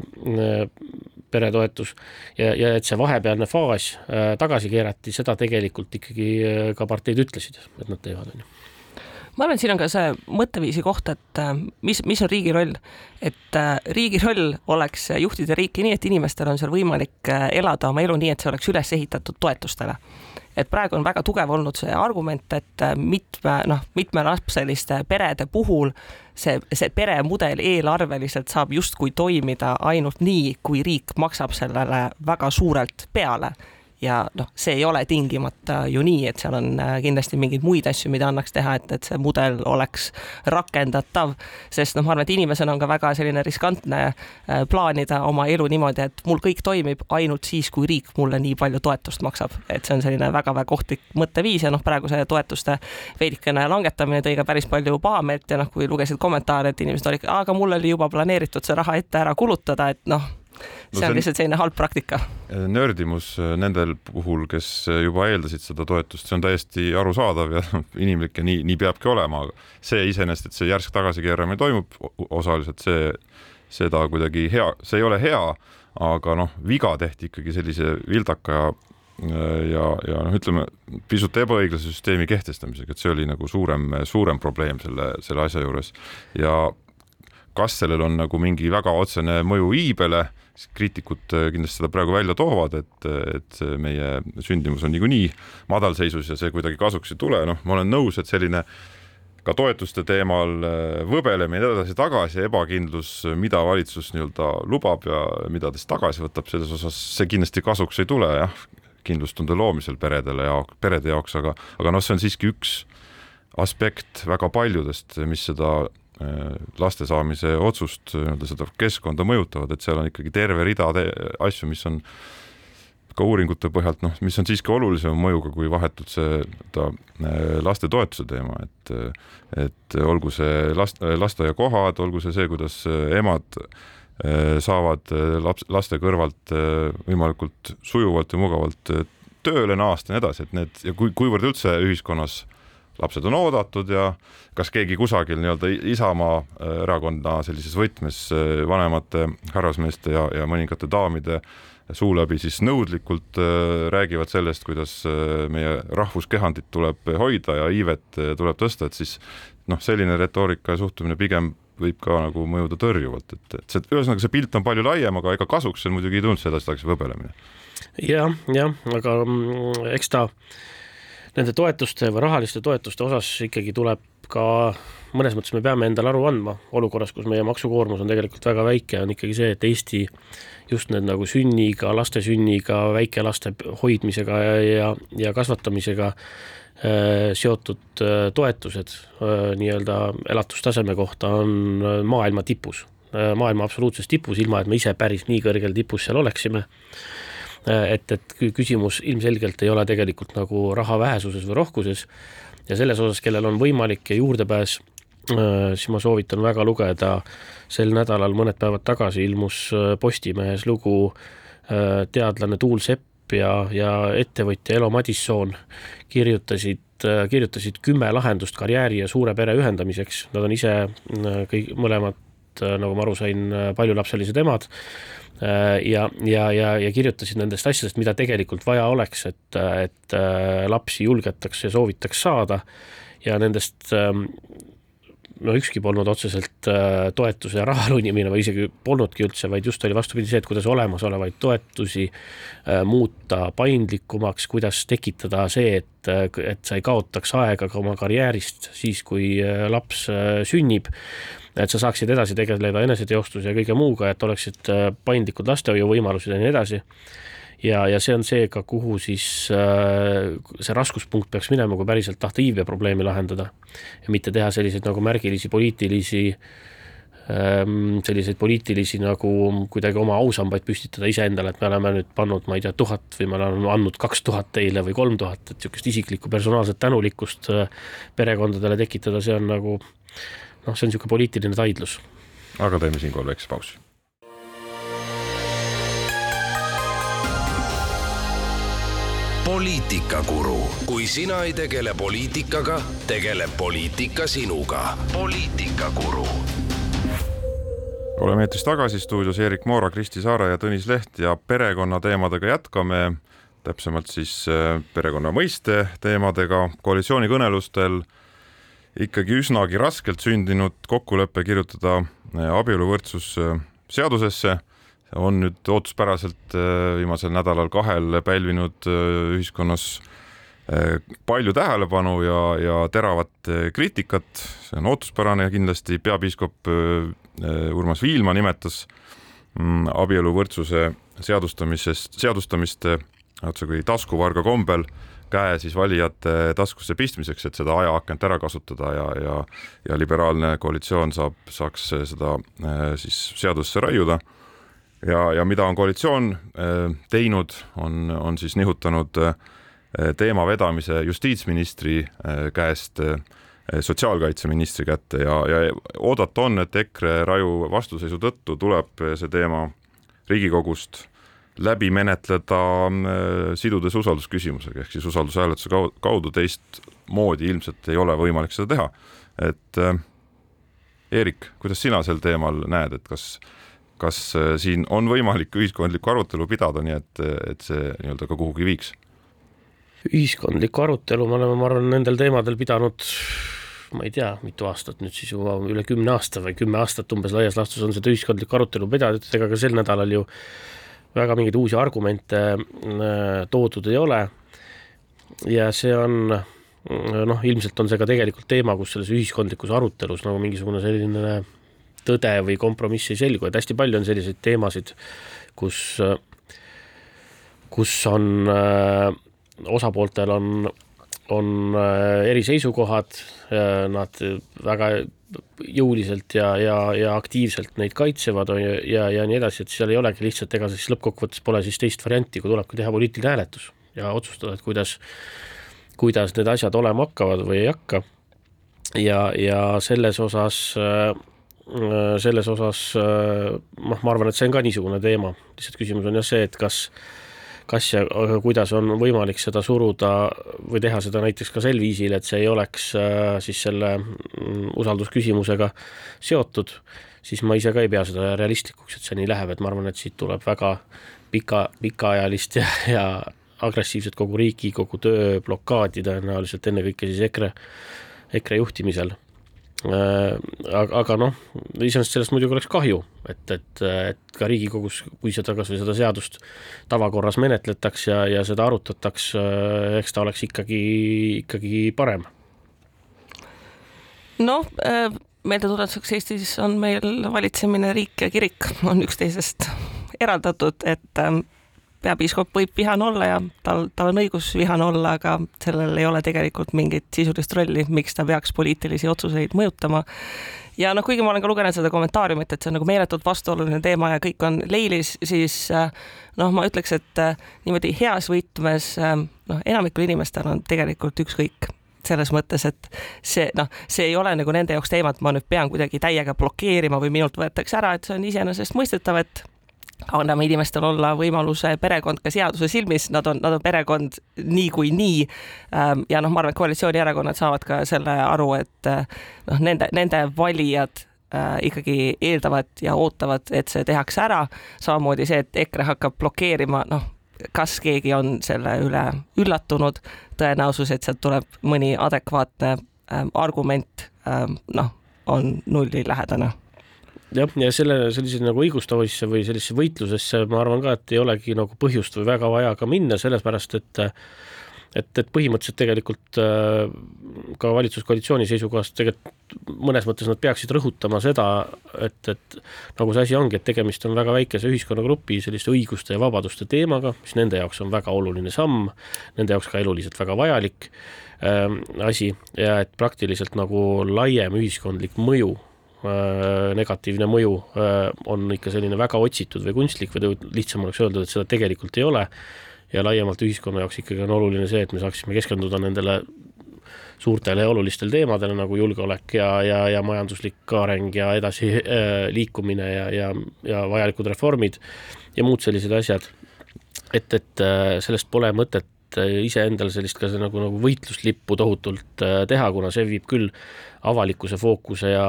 peretoetus. Ja, ja et see vahepealne faas tagasi keerati, seda tegelikult ikkagi ka parteid ütlesid, et nad teevad, on ju. Ma arvan, et siin on ka see mõtteviisi koht, et mis, mis on riigi roll. et riigi roll oleks juhtida riiki nii, et inimestel on seal võimalik elada oma elu nii, et see oleks üles ehitatud toetustele et praegu on väga tugev olnud see argument, et äh, mitme, noh, mitmelapseliste perede puhul see, see peremudel eelarveliselt saab justkui toimida ainult nii, kui riik maksab sellele väga suurelt peale ja noh, see ei ole tingimata ju nii, et seal on äh, kindlasti mingeid muid asju, mida annaks teha, et, et see mudel oleks rakendatav. sest noh, ma arvan, et inimesena on ka väga selline riskantne äh, plaanida oma elu niimoodi, et mul kõik toimib ainult siis, kui riik mulle nii palju toetust maksab. et see on selline väga-väga ohtlik mõtteviis ja noh, praegu see toetuste veidikene langetamine tõi ka päris palju pahameelt ja noh, kui lugesid kommentaare, et inimesed olid, aga mul oli juba planeeritud see raha ette ära kulutada, et noh see on lihtsalt selline halb praktika. nördimus äh, nendel puhul, kes juba eeldasid seda toetust, see on täiesti arusaadav ja [laughs] inimlik ja nii, nii peabki olema, aga see iseenesest, et see järsk tagasikeeramine toimub osaliselt, see, seda kuidagi hea, see ei ole hea, aga noh, viga tehti ikkagi sellise vildaka ja ja, ja noh, ütleme pisut ebaõiglase süsteemi kehtestamisega, et see oli nagu suurem, suurem probleem selle, selle asja juures ja kas sellel on nagu mingi väga otsene mõju iibele, siis kriitikud äh, kindlasti seda praegu välja toovad, et, et meie sündimus on niikuinii madalseisus ja see kuidagi kasuks ei tule, noh, ma olen nõus, et selline ka toetuste teemal äh, võbelemine edasi-tagasi, ebakindlus, mida valitsus nii-öelda lubab ja mida ta siis tagasi võtab, selles osas see kindlasti kasuks ei tule, jah, kindlustunde loomisel peredele ja perede jaoks, aga, aga noh, see on siiski üks aspekt väga paljudest, mis seda laste saamise otsust, nii-öelda seda keskkonda mõjutavad, et seal on ikkagi terve rida asju, mis on ka uuringute põhjalt noh, mis on siiski olulisema mõjuga kui vahetult see ta äh, lastetoetuse teema, et et olgu see last, lasteaiakohad, olgu see see, kuidas emad äh, saavad laps, laste kõrvalt võimalikult sujuvalt ja mugavalt tööle naasta ja nii edasi, et need ja kui, kuivõrd üldse ühiskonnas lapsed on oodatud ja kas keegi kusagil nii-öelda Isamaa äh, erakonna sellises võtmes äh, vanemate härrasmeeste ja, ja mõningate daamide suu läbi siis nõudlikult äh, räägivad sellest, kuidas meie rahvuskehandit tuleb hoida ja iivet tuleb tõsta, et siis noh, selline retoorika ja suhtumine pigem võib ka nagu mõjuda tõrjuvalt, et, et see, ühesõnaga see pilt on palju laiem, aga ega kasuks see muidugi ei tulnud see edasi-tagasi võbelemine ja,. jah, jah, aga mm, eks ta nende toetuste või rahaliste toetuste osas ikkagi tuleb ka mõnes mõttes me peame endale aru andma olukorras, kus meie maksukoormus on tegelikult väga väike, on ikkagi see, et Eesti just need nagu sünniga, laste sünniga, väikelaste hoidmisega ja, ja, ja kasvatamisega äh, seotud äh, toetused äh, nii-öelda elatustaseme kohta on maailma tipus. Maailma absoluutses tipus, ilma et me ise päris nii kõrgel tipus seal oleksime et, et küsimus ilmselgelt ei ole tegelikult nagu raha vähesuses või rohkuses. Ja selles osas, kellel on võimalik ja juurdepääs, äh, siis ma soovitan väga lugeda, sel nädalal mõned päevad tagasi ilmus äh, Postimehes lugu teadlane Tuul Sepp ja, ja ettevõtja Elo Madissoon kirjutasid, kirjutasid kümme lahendust karjääri ja suure pere ühendamiseks, nad on ise kõik mõlemad, nagu ma aru sain, paljulapselised emad Äh, ja, ja, ja, ja kirjutasid nendest asjadest, mida tegelikult vaja oleks, et, et äh, lapsi julgetakse ja soovitaks saada. Ja nendest ähm, no ükski polnud otseselt äh, toetuse ja raha [laughs] lunimine või isegi polnudki üldse, vaid just oli vastupidi see, et kuidas olemasolevaid toetusi muuta paindlikumaks, kuidas tekitada see, et, et sa ei kaotaks aega ka oma karjäärist siis, kui laps sünnib et sa saaksid edasi tegeleda eneseteostuse ja kõige muuga, et oleksid äh, paindlikud lastehoiuvõimalused ja nii edasi. ja, ja see on see ka, kuhu siis äh, see raskuspunkt peaks minema, kui päriselt tahta iibe probleemi lahendada ja mitte teha selliseid nagu märgilisi poliitilisi ähm, selliseid poliitilisi nagu kuidagi oma ausambaid püstitada iseendale, et me oleme nüüd pannud, ma ei tea, tuhat või me oleme andnud kaks tuhat teile või kolm tuhat, et niisugust isiklikku personaalset tänulikkust äh, perekondadele tekitada, see on nagu noh, see on niisugune poliitiline taidlus. aga teeme siinkohal väikse pausi. poliitikakuru, kui sina ei tegele poliitikaga, tegeleb poliitika sinuga. poliitikakuru oleme eetris tagasi stuudios Erik Moora, Kristi Saare ja Tõnis Leht ja perekonnateemadega jätkame. täpsemalt siis äh, perekonna mõiste teemadega koalitsioonikõnelustel ikkagi üsnagi raskelt sündinud kokkulepe kirjutada äh, abieluvõrdsus äh, seadusesse. On nüüd ootuspäraselt äh, viimasel nädalal kahel pälvinud ühiskonnas palju tähelepanu ja, ja teravat kriitikat, see on ootuspärane ja kindlasti peapiiskop Urmas Viilma nimetas mm, abieluvõrdsuse seadustamisest, seadustamist otsekui taskuvarga kombel käe siis valijate taskusse pistmiseks, et seda ajaakent ära kasutada ja, ja ja liberaalne koalitsioon saab, saaks seda siis seadusesse raiuda. ja, ja mida on koalitsioon teinud, on, on siis nihutanud teema vedamise justiitsministri käest sotsiaalkaitseministri kätte ja, ja oodata on, et EKRE raju vastuseisu tõttu tuleb see teema Riigikogust läbi menetleda äh, sidudes usaldusküsimusega ehk siis usaldushääletuse kaudu teistmoodi ilmselt ei ole võimalik seda teha. et äh, Eerik, kuidas sina sel teemal näed, et kas, kas äh, siin on võimalik ühiskondlikku arutelu pidada, nii et, et see nii-öelda ka kuhugi viiks? ühiskondlikku arutelu me oleme, ma arvan, nendel teemadel pidanud ma ei tea, mitu aastat nüüd siis juba üle kümne aasta või kümme aastat umbes laias laastus on seda ühiskondlikku arutelu pidanud, ega ka sel nädalal ju väga mingeid uusi argumente äh, toodud ei ole. ja see on äh, noh, ilmselt on see ka tegelikult teema, kus selles ühiskondlikus arutelus nagu mingisugune selline tõde või kompromiss ei selgu, et hästi palju on selliseid teemasid, kus, äh, kus on osapooltel on on äh, eri seisukohad, nad väga jõuliselt ja, ja, ja aktiivselt neid kaitsevad ja, ja, ja nii edasi, et seal ei olegi lihtsalt, ega siis lõppkokkuvõttes pole siis teist varianti, kui tulebki teha poliitiline hääletus ja otsustada, et kuidas, kuidas need asjad olema hakkavad või ei hakka. ja, ja selles osas äh, selles osas noh, ma arvan, et see on ka niisugune teema, lihtsalt küsimus on jah see, et kas kas ja kuidas on võimalik seda suruda või teha seda näiteks ka sel viisil, et see ei oleks äh, siis selle mm, usaldusküsimusega seotud, siis ma ise ka ei pea seda realistlikuks, et see nii läheb, et ma arvan, et siit tuleb väga pika, pikaajalist ja, ja agressiivset kogu riiki, kogu töö blokaadi tõenäoliselt ennekõike siis EKRE, EKRE juhtimisel aga, aga noh, iseenesest sellest muidugi oleks kahju, et, et, et ka Riigikogus, kui seda kasvõi seda seadust tavakorras menetletaks ja, ja seda arutataks, äh, eks ta oleks ikkagi, ikkagi parem. noh, äh, meeldetuletuseks Eestis on meil valitsemine, riik ja kirik on üksteisest eraldatud, et peapiiskop võib vihane olla ja tal, tal on õigus vihane olla, aga sellel ei ole tegelikult mingit sisulist rolli, miks ta peaks poliitilisi otsuseid mõjutama. ja noh, kuigi ma olen ka lugenud seda kommentaariumit, et see on nagu meeletult vastuoluline teema ja kõik on leilis, siis äh, noh, ma ütleks, et äh, niimoodi heas võtmes äh, noh, enamikul inimestel on tegelikult ükskõik selles mõttes, et see noh, see ei ole nagu nende jaoks teema, et ma nüüd pean kuidagi täiega blokeerima või minult võetakse ära, et see on iseenesestmõistetav, et anname inimestel olla võimaluse perekond ka seaduse silmis, nad on, nad on perekond niikuinii. Ähm, ja noh, ma arvan, et koalitsioonierakonnad saavad ka selle aru, et äh, noh, nende, nende valijad äh, ikkagi eeldavad ja ootavad, et see tehakse ära. samamoodi see, et EKRE hakkab blokeerima, noh, kas keegi on selle üle üllatunud, tõenäosus, et sealt tuleb mõni adekvaatne ähm, argument ähm,, noh, on nullilähedane jah, ja selle, sellise nagu õigustavisse või sellisesse võitlusesse ma arvan ka, et ei olegi nagu põhjust või väga vaja ka minna, sellepärast et et, et põhimõtteliselt tegelikult äh, ka valitsuskoalitsiooni seisukohast tegelikult mõnes mõttes nad peaksid rõhutama seda, et, et nagu see asi ongi, et tegemist on väga väikese ühiskonnagrupi selliste õiguste ja vabaduste teemaga, mis nende jaoks on väga oluline samm, nende jaoks ka eluliselt väga vajalik äh, asi ja et praktiliselt nagu laiem ühiskondlik mõju negatiivne mõju äh, on ikka selline väga otsitud või kunstlik või lihtsam oleks öelda, et seda tegelikult ei ole. ja laiemalt ühiskonna jaoks ikkagi on oluline see, et me saaksime keskenduda nendele suurtele ja olulistele teemadele nagu julgeolek ja, ja, ja majanduslik areng ja edasi äh, liikumine ja, ja, ja vajalikud reformid ja muud sellised asjad. et, et sellest pole mõtet iseendale sellist ka nagu, nagu võitluslippu tohutult teha, kuna see viib küll avalikkuse fookuse ja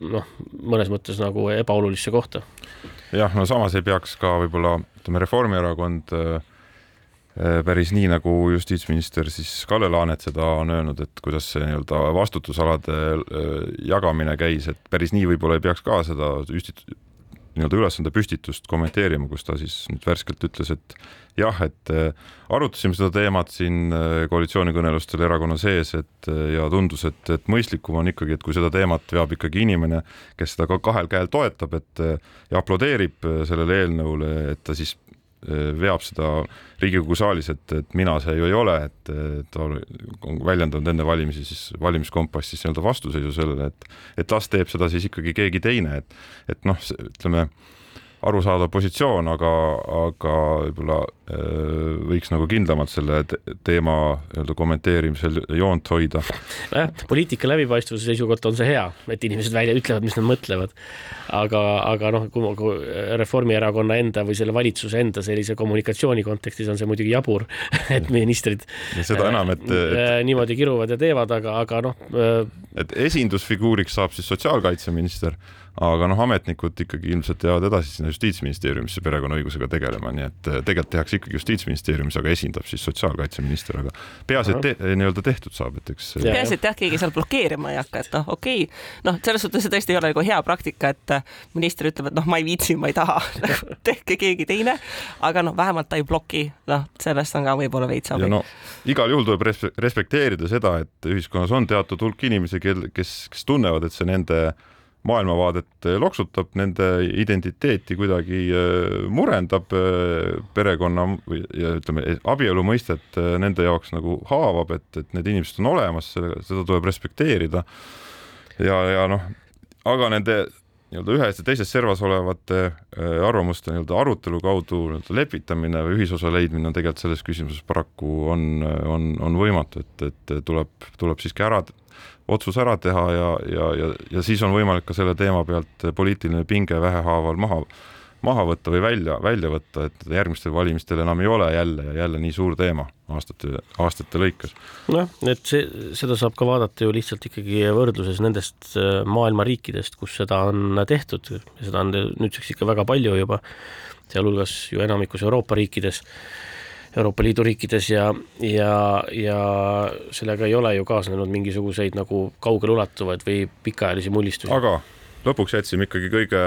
noh, mõnes mõttes nagu ebaolulisse kohta. jah, no samas ei peaks ka võib-olla ütleme, Reformierakond äh, äh, päris nii, nagu justiitsminister siis Kalle Laanet seda on öelnud, et kuidas see nii-öelda vastutusalade äh, jagamine käis, et päris nii võib-olla ei peaks ka seda nii-öelda ülesande püstitust kommenteerima, kus ta siis nüüd värskelt ütles, et jah, et äh, arutasime seda teemat siin äh, koalitsioonikõnelustel erakonna sees, et äh, ja tundus, et, et mõistlikum on ikkagi, et kui seda teemat veab ikkagi inimene, kes seda ka kahel käel toetab, et ja aplodeerib sellele eelnõule, et ta siis veab seda Riigikogu saalis, et, et mina see ju ei ole, et ta on väljendanud enne valimisi siis valimiskompassis nii-öelda vastuseisu sellele, et et las teeb seda siis ikkagi keegi teine, et et noh, ütleme arusaadav positsioon, aga, aga võib-olla äh, võiks nagu kindlamalt selle teema nii-öelda kommenteerimisel joont hoida. nojah, poliitika läbipaistvuse seisukohalt on see hea, et inimesed välja ütlevad, mis nad mõtlevad. aga, aga noh, kui Reformierakonna enda või selle valitsuse enda sellise kommunikatsiooni kontekstis on see muidugi jabur, [laughs] et ministrid ja seda enam, et, et äh, niimoodi kiruvad ja teevad, aga, aga noh. Äh, et esindusfiguuriks saab siis sotsiaalkaitseminister aga noh, ametnikud ikkagi ilmselt jäävad edasi sinna justiitsministeeriumisse perekonnaõigusega tegelema, nii et eh, tegelikult tehakse ikkagi justiitsministeeriumis, aga esindab siis sotsiaalkaitseminister, aga peaasi, et te, nii-öelda tehtud saab, et eks. peaasi, et jah, keegi seal blokeerima ei hakka, et noh, okei okay., noh, selles suhtes see tõesti ei ole nagu hea praktika, et eh, minister ütleb, et noh, ma ei viitsi, ma ei taha [laughs] tehke keegi teine, aga noh, vähemalt ta ei bloki, noh, sellest on ka võib-olla veits abi. no igal juhul tuleb respekteerida seda, et ühiskonnas on teatud hulk inimesi, kel, kes, kes tunnevad, et see nende maailmavaadet eh, loksutab, nende identiteeti kuidagi eh, murendab, eh, perekonna ja ütleme, abielu mõistet nende jaoks nagu haavab, et, et need inimesed on olemas, seda tuleb respekteerida. ja, ja noh, aga nende nii-öelda ühes ja teises servas olevate arvamuste nii-öelda arutelu kaudu nii-öelda lepitamine või ühisosa leidmine on tegelikult selles küsimuses paraku on, on, on võimatu, et, et tuleb, tuleb siiski ära otsus ära teha ja, ja, ja, ja siis on võimalik ka selle teema pealt poliitiline pinge vähehaaval maha, maha võtta või välja, välja võtta, et järgmistel valimistel enam ei ole jälle ja jälle nii suur teema aastate, aastate lõikes. noh, et see, seda saab ka vaadata ju lihtsalt ikkagi võrdluses nendest äh, maailma riikidest, kus seda on tehtud, seda on nüüdseks ikka väga palju juba, sealhulgas ju enamikus Euroopa riikides Euroopa Liidu riikides ja, ja, ja sellega ei ole ju kaasnenud mingisuguseid nagu kaugeleulatuvaid või pikaajalisi mullistusi. aga lõpuks jätsime ikkagi kõige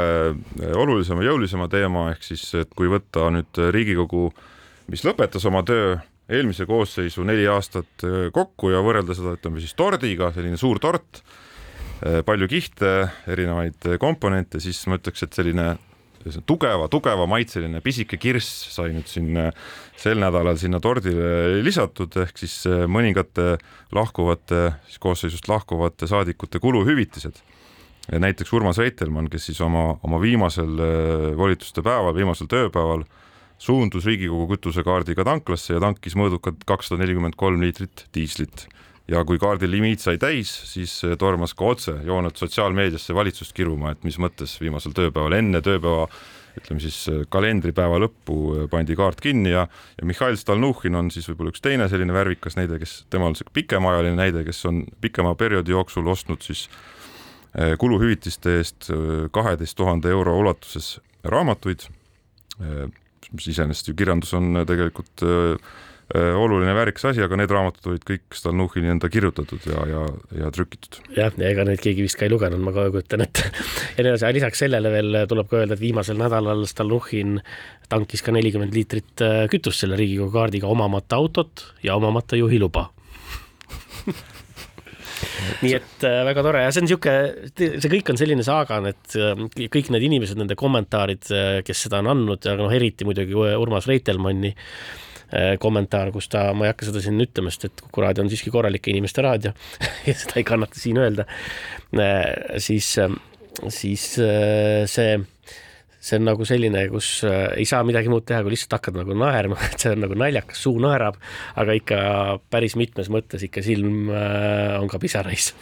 olulisema, jõulisema teema, ehk siis, et kui võtta nüüd Riigikogu, mis lõpetas oma töö eelmise koosseisu neli aastat kokku ja võrrelda seda, ütleme siis tordiga, selline suur tort, palju kihte, erinevaid komponente, siis ma ütleks, et selline tugeva, tugeva maitseline pisike kirss sai nüüd siin äh, sel nädalal sinna tordile lisatud, ehk siis äh, mõningate lahkuvate, siis koosseisust lahkuvate saadikute kuluhüvitised. Näiteks Urmas Reitelmann, kes siis oma, oma viimasel äh, volituste päeval, viimasel tööpäeval suundus Riigikogu kütusekaardiga tanklasse ja tankis mõõdukad kakssada nelikümmend kolm liitrit diislit. Ja kui kaardi limiit sai täis, siis eh, tormas ka otse joonelt sotsiaalmeediasse valitsust kiruma, et mis mõttes viimasel tööpäeval enne tööpäeva ütleme siis eh, kalendripäeva lõppu pandi kaart kinni ja, ja Mihhail Stalnuhhin on siis võib-olla üks teine selline värvikas näide, kes, temal on see pikemaajaline näide, kes on pikema perioodi jooksul ostnud siis kuluhüvitiste eest kaheteist tuhande euro ulatuses raamatuid, mis iseenesest ju kirjandus on tegelikult oluline väärikas asi, aga need raamatud olid kõik Stalnuhhini enda kirjutatud ja, ja, ja trükitud. jah, ja ega neid keegi vist ka ei lugenud, ma ka kujutan ette. [laughs] ja nii edasi, lisaks sellele veel tuleb ka öelda, et viimasel nädalal Stalnuhhin tankis ka nelikümmend liitrit kütust selle Riigikogu kaardiga, omamata autot ja omamata juhiluba [laughs] nii et äh, väga tore. Ja see on niisugune, see kõik on selline saagan, et äh, kõik need inimesed, nende kommentaarid, äh, kes seda on andnud, aga noh, eriti muidugi Urmas Reitelmanni Äh, kommentaar, kus ta, ma ei hakka seda siin ütlema, sest et Kuku raadio on siiski korralike inimeste raadio [laughs] ja seda ei kannata siin öelda, äh, siis, siis see see on nagu selline, kus ei saa midagi muud teha, kui lihtsalt hakkad nagu naerma, [laughs] et see on nagu naljakas, suu naerab, aga ikka päris mitmes mõttes ikka silm on ka pisarais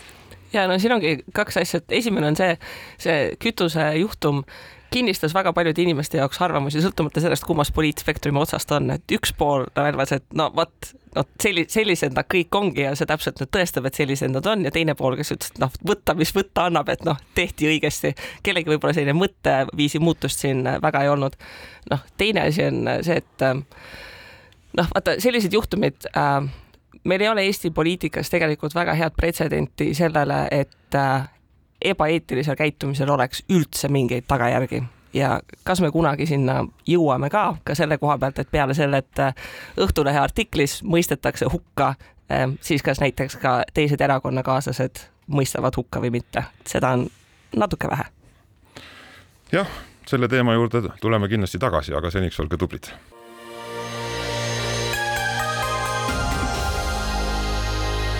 ja no siin ongi kaks asja, et esimene on see, see kütusejuhtum kinnistas väga paljude inimeste jaoks arvamusi, sõltumata sellest, kummas poliitspektrumi otsast on, et üks pool arvas, et no vot, no selli-, sellised nad kõik ongi ja see täpselt nüüd tõestab, et sellised nad on ja teine pool, kes ütles, et noh, võtta, mis võtta annab, et noh, tehti õigesti. kellelgi võib-olla selline mõtteviisi muutust siin väga ei olnud. noh, teine asi on see, et noh, vaata sellised juhtumid äh, meil ei ole Eesti poliitikas tegelikult väga head pretsedenti sellele, et äh, ebaeetilisel käitumisel oleks üldse mingeid tagajärgi. Ja kas me kunagi sinna jõuame ka, ka selle koha pealt, et peale selle, et äh, Õhtulehe artiklis mõistetakse hukka, äh, siis kas näiteks ka teised erakonnakaaslased mõistavad hukka või mitte, seda on natuke vähe. jah, selle teema juurde tuleme kindlasti tagasi, aga seniks olge tublid